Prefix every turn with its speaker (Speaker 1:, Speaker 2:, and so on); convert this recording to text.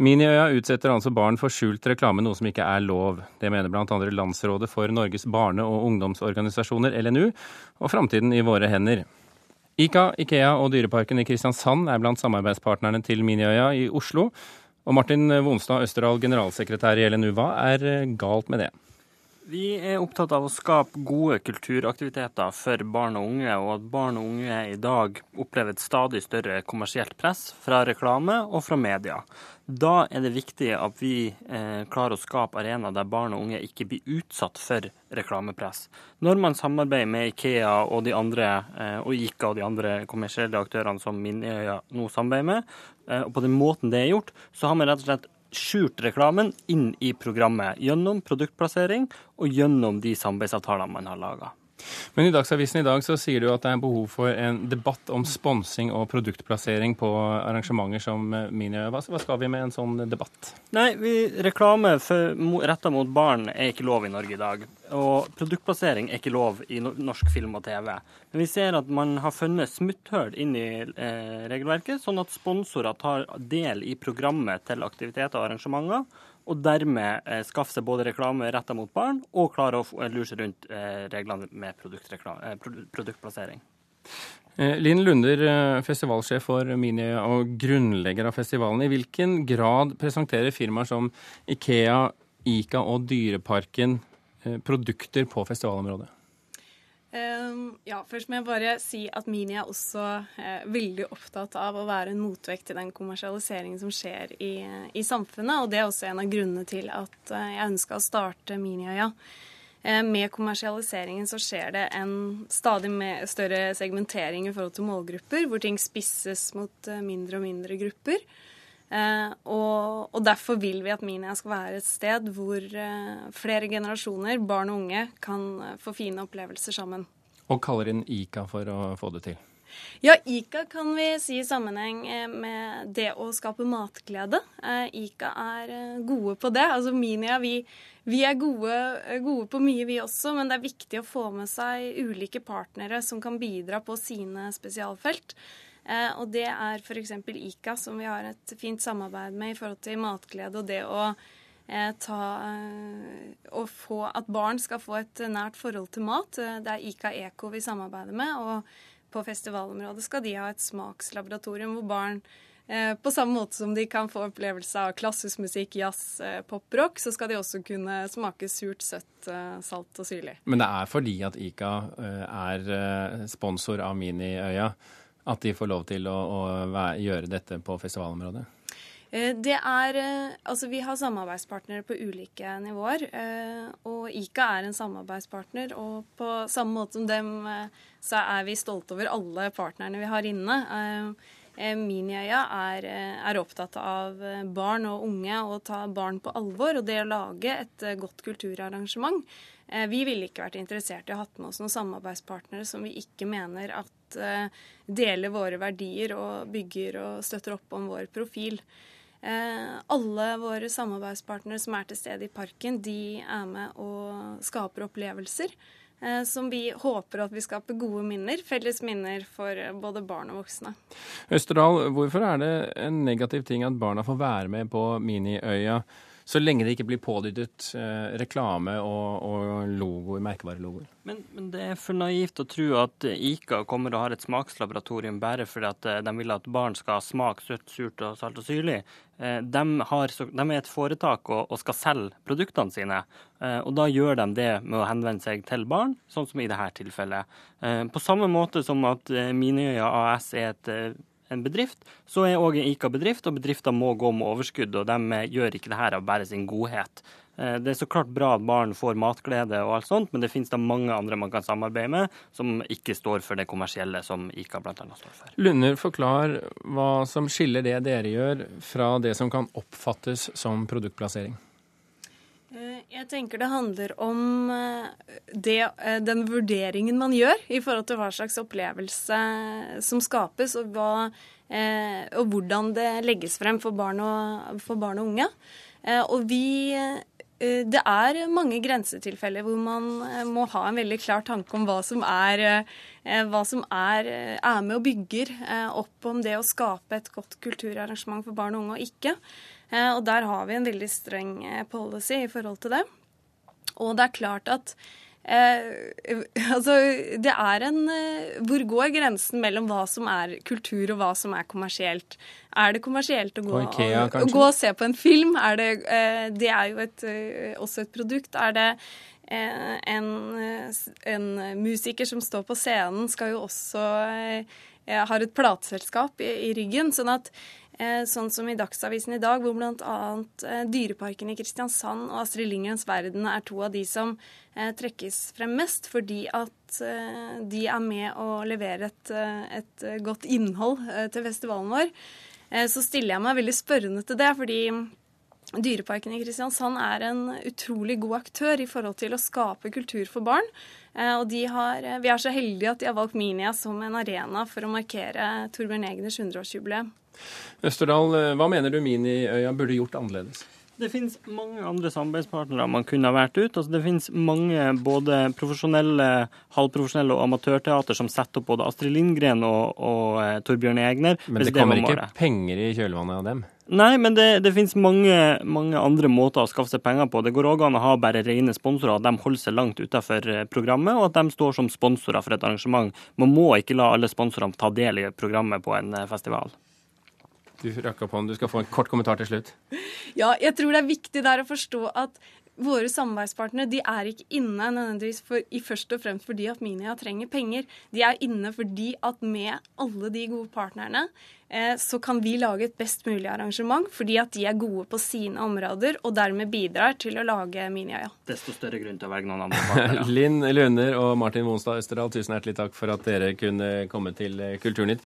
Speaker 1: Miniøya utsetter altså barn for skjult reklame, noe som ikke er lov. Det mener bl.a. Landsrådet for Norges barne- og ungdomsorganisasjoner, LNU, og Framtiden i våre hender. Ica, Ikea og Dyreparken i Kristiansand er blant samarbeidspartnerne til Miniøya i Oslo. Og Martin Vonstad Østerdal, generalsekretær i LNU, hva er galt med det?
Speaker 2: Vi er opptatt av å skape gode kulturaktiviteter for barn og unge, og at barn og unge i dag opplever et stadig større kommersielt press fra reklame og fra media. Da er det viktig at vi eh, klarer å skape arenaer der barn og unge ikke blir utsatt for reklamepress. Når man samarbeider med Ikea og, de andre, eh, og ICA og de andre kommersielle aktørene som Minøya nå samarbeider med, eh, og på den måten det er gjort, så har man rett og slett skjult reklamen inn i programmet gjennom produktplassering og gjennom de samarbeidsavtalene man har laga.
Speaker 1: Men i Dagsavisen i dag så sier du at det er behov for en debatt om sponsing og produktplassering på arrangementer som Minø. Hva skal vi med en sånn debatt?
Speaker 2: Nei, vi, Reklame retta mot barn er ikke lov i Norge i dag. Og produktplassering er ikke lov i norsk film og TV. Men vi ser at man har funnet smutthull inn i eh, regelverket, sånn at sponsorer tar del i programmet til aktiviteter og arrangementer og dermed eh, skaffe seg både reklame retta mot barn og klare å eh, lure seg rundt eh, reglene med eh, produktplassering.
Speaker 1: Eh, Linn Lunder, festivalsjef for Mini og grunnlegger av festivalen. I hvilken grad presenterer firmaer som Ikea, Ica og Dyreparken produkter på festivalområdet?
Speaker 3: Um, ja, først må jeg bare si at Mini er også eh, veldig opptatt av å være en motvekt til den kommersialiseringen som skjer i, i, samfunnet. Og det er også en av grunnene til at eh, jeg ønska å starte Miniøya. Eh, med kommersialiseringen så skjer det en stadig større segmentering i forhold til målgrupper, hvor ting spisses mot eh, mindre og mindre grupper. Eh, og, og, derfor vil vi at Minia skal være et sted hvor eh, flere generasjoner, barn og unge, kan eh, få fine opplevelser sammen.
Speaker 1: Og kaller inn ICA for å få det til?
Speaker 3: Ja, ICA kan vi si i sammenheng med det å skape matglede. ICA er gode på det. Altså Minia, vi, vi er gode, gode, på mye, vi også, men det er viktig å få med seg ulike partnere som kan bidra på sine spesialfelt. Eh, og det er f.eks. ICA, som vi har et fint samarbeid med i forhold til matglede og det å eh, ta eh, Å få at barn skal få et nært forhold til mat. Det er ICA Eko vi samarbeider med. Og på festivalområdet skal de ha et smakslaboratorium hvor barn på samme måte som de kan få opplevelse av klassisk musikk, jazz, poprock, så skal de også kunne smake surt, søtt, salt og syrlig.
Speaker 1: Men det er fordi at ICA er sponsor av Miniøya at de får lov til å, å gjøre dette på festivalområdet?
Speaker 3: Eh, det er eh, Altså, vi har samarbeidspartnere på ulike nivåer. Eh, og ICA er en samarbeidspartner. Og på samme måte som dem, så er vi stolte over alle partnerne vi har inne. Miniøya er, er, opptatt av barn og unge og ta barn på alvor. Og det å lage et godt kulturarrangement. Vi ville ikke vært interessert i å ha med oss noen samarbeidspartnere som vi ikke mener at Eh, deler våre verdier og bygger og støtter opp om vår profil. Eh, alle våre samarbeidspartnere som er til stede i parken, de er med og skaper opplevelser eh, som vi håper at vi skaper gode minner, felles minner for både barn og voksne.
Speaker 1: Østerdal, hvorfor er det en negativ ting at barna får være med på Miniøya? Så lenge det ikke blir pådyttet eh, reklame og, og logoer, merkevarelogoer.
Speaker 2: Men, men, det er for naivt å tro at ICA kommer og har et smakslaboratorium bare fordi at eh, de vil at barn skal smake søtt, surt og salt og syrlig. Eh, de, har, de, er et foretak og, og, skal selge produktene sine. Eh, og da gjør de det med å henvende seg til barn, sånn som i dette tilfellet. På samme måte som at Minøya AS er et en bedrift, så er òg ICA bedrift, og bedrifter må gå med overskudd. og De eh, gjør ikke det her av bare sin godhet. Eh, det er så klart bra at barn får matglede og alt sånt, men det finnes da mange andre man kan samarbeide med som ikke står for det kommersielle som ICA bl.a. står for.
Speaker 1: Lunder, forklar hva som skiller det dere gjør fra det som kan oppfattes som produktplassering.
Speaker 3: Eh, jeg tenker det handler om eh, det, eh, den vurderingen man gjør i forhold til hva slags opplevelse som skapes, og, hva, og hvordan det legges frem for barn og, for barn og unge. Og vi det er mange grensetilfeller hvor man eh, må ha en veldig klar tanke om hva som er, hva som er, er med og bygger opp om det å skape et godt kulturarrangement for barn og unge og ikke. Og der har vi en veldig streng policy i forhold til det. Og det er klart at Eh, altså, det er en eh, Hvor går grensen mellom hva som er kultur og hva som er kommersielt? Er det kommersielt å gå,
Speaker 1: Ikea,
Speaker 3: å, å gå og se på en film? Er det, eh, det er jo et, eh, også et produkt. Er det eh, en, en, musiker som står på scenen, skal jo også eh, har et plateselskap i, i, ryggen. Sånn at Eh, sånn som i Dagsavisen i dag, hvor bl.a. Eh, Dyreparken i Kristiansand og Astrid Lindgrens Verden er to av de som eh, trekkes frem mest, fordi at de er med å levere et, et godt innhold til festivalen vår. Så stiller jeg meg veldig spørrende til det, fordi Dyreparken i Kristiansand er en utrolig god aktør i forhold til å skape kultur for barn. Og har, vi er så heldige at de har valgt Minia som en arena for å markere Torbjørn Egners 100-årsjubileum.
Speaker 1: Østerdal, eh, hva mener du Miniøya burde gjort annerledes?
Speaker 2: Det finnes mange andre samarbeidspartnere man kunne ha vært ut. Altså, det finnes mange både profesjonelle, halvprofesjonelle og amatørteater som setter opp både Astrid Lindgren og, og Torbjørn Egner.
Speaker 1: Men det kommer ikke penger i kjølvannet av dem?
Speaker 2: Nei, men det, det finnes mange, mange, andre måter å skaffe seg penger på. Det går òg an å ha bare rene sponsorer, at de holder seg langt utenfor eh, programmet, og at de står som sponsorer for et arrangement. Man må ikke la alle sponsorene ta del i programmet på en festival.
Speaker 1: Du rakk opp hånden. Du skal få en kort kommentar til slutt.
Speaker 3: Ja, jeg tror det er viktig der å forstå at våre samarbeidspartnere de er ikke inne nødvendigvis for, i først og fremst fordi at Minia trenger penger. De er inne fordi at med alle de gode partnerne eh, så kan vi lage et best mulig arrangement fordi at de er gode på sine områder og dermed bidrar til å lage Miniøya.
Speaker 2: Desto større grunn til å velge noen andre partnere.
Speaker 1: Linn Lunder og Martin Monstad Østerdal, tusen hjertelig takk for at dere kunne komme til Kulturnytt.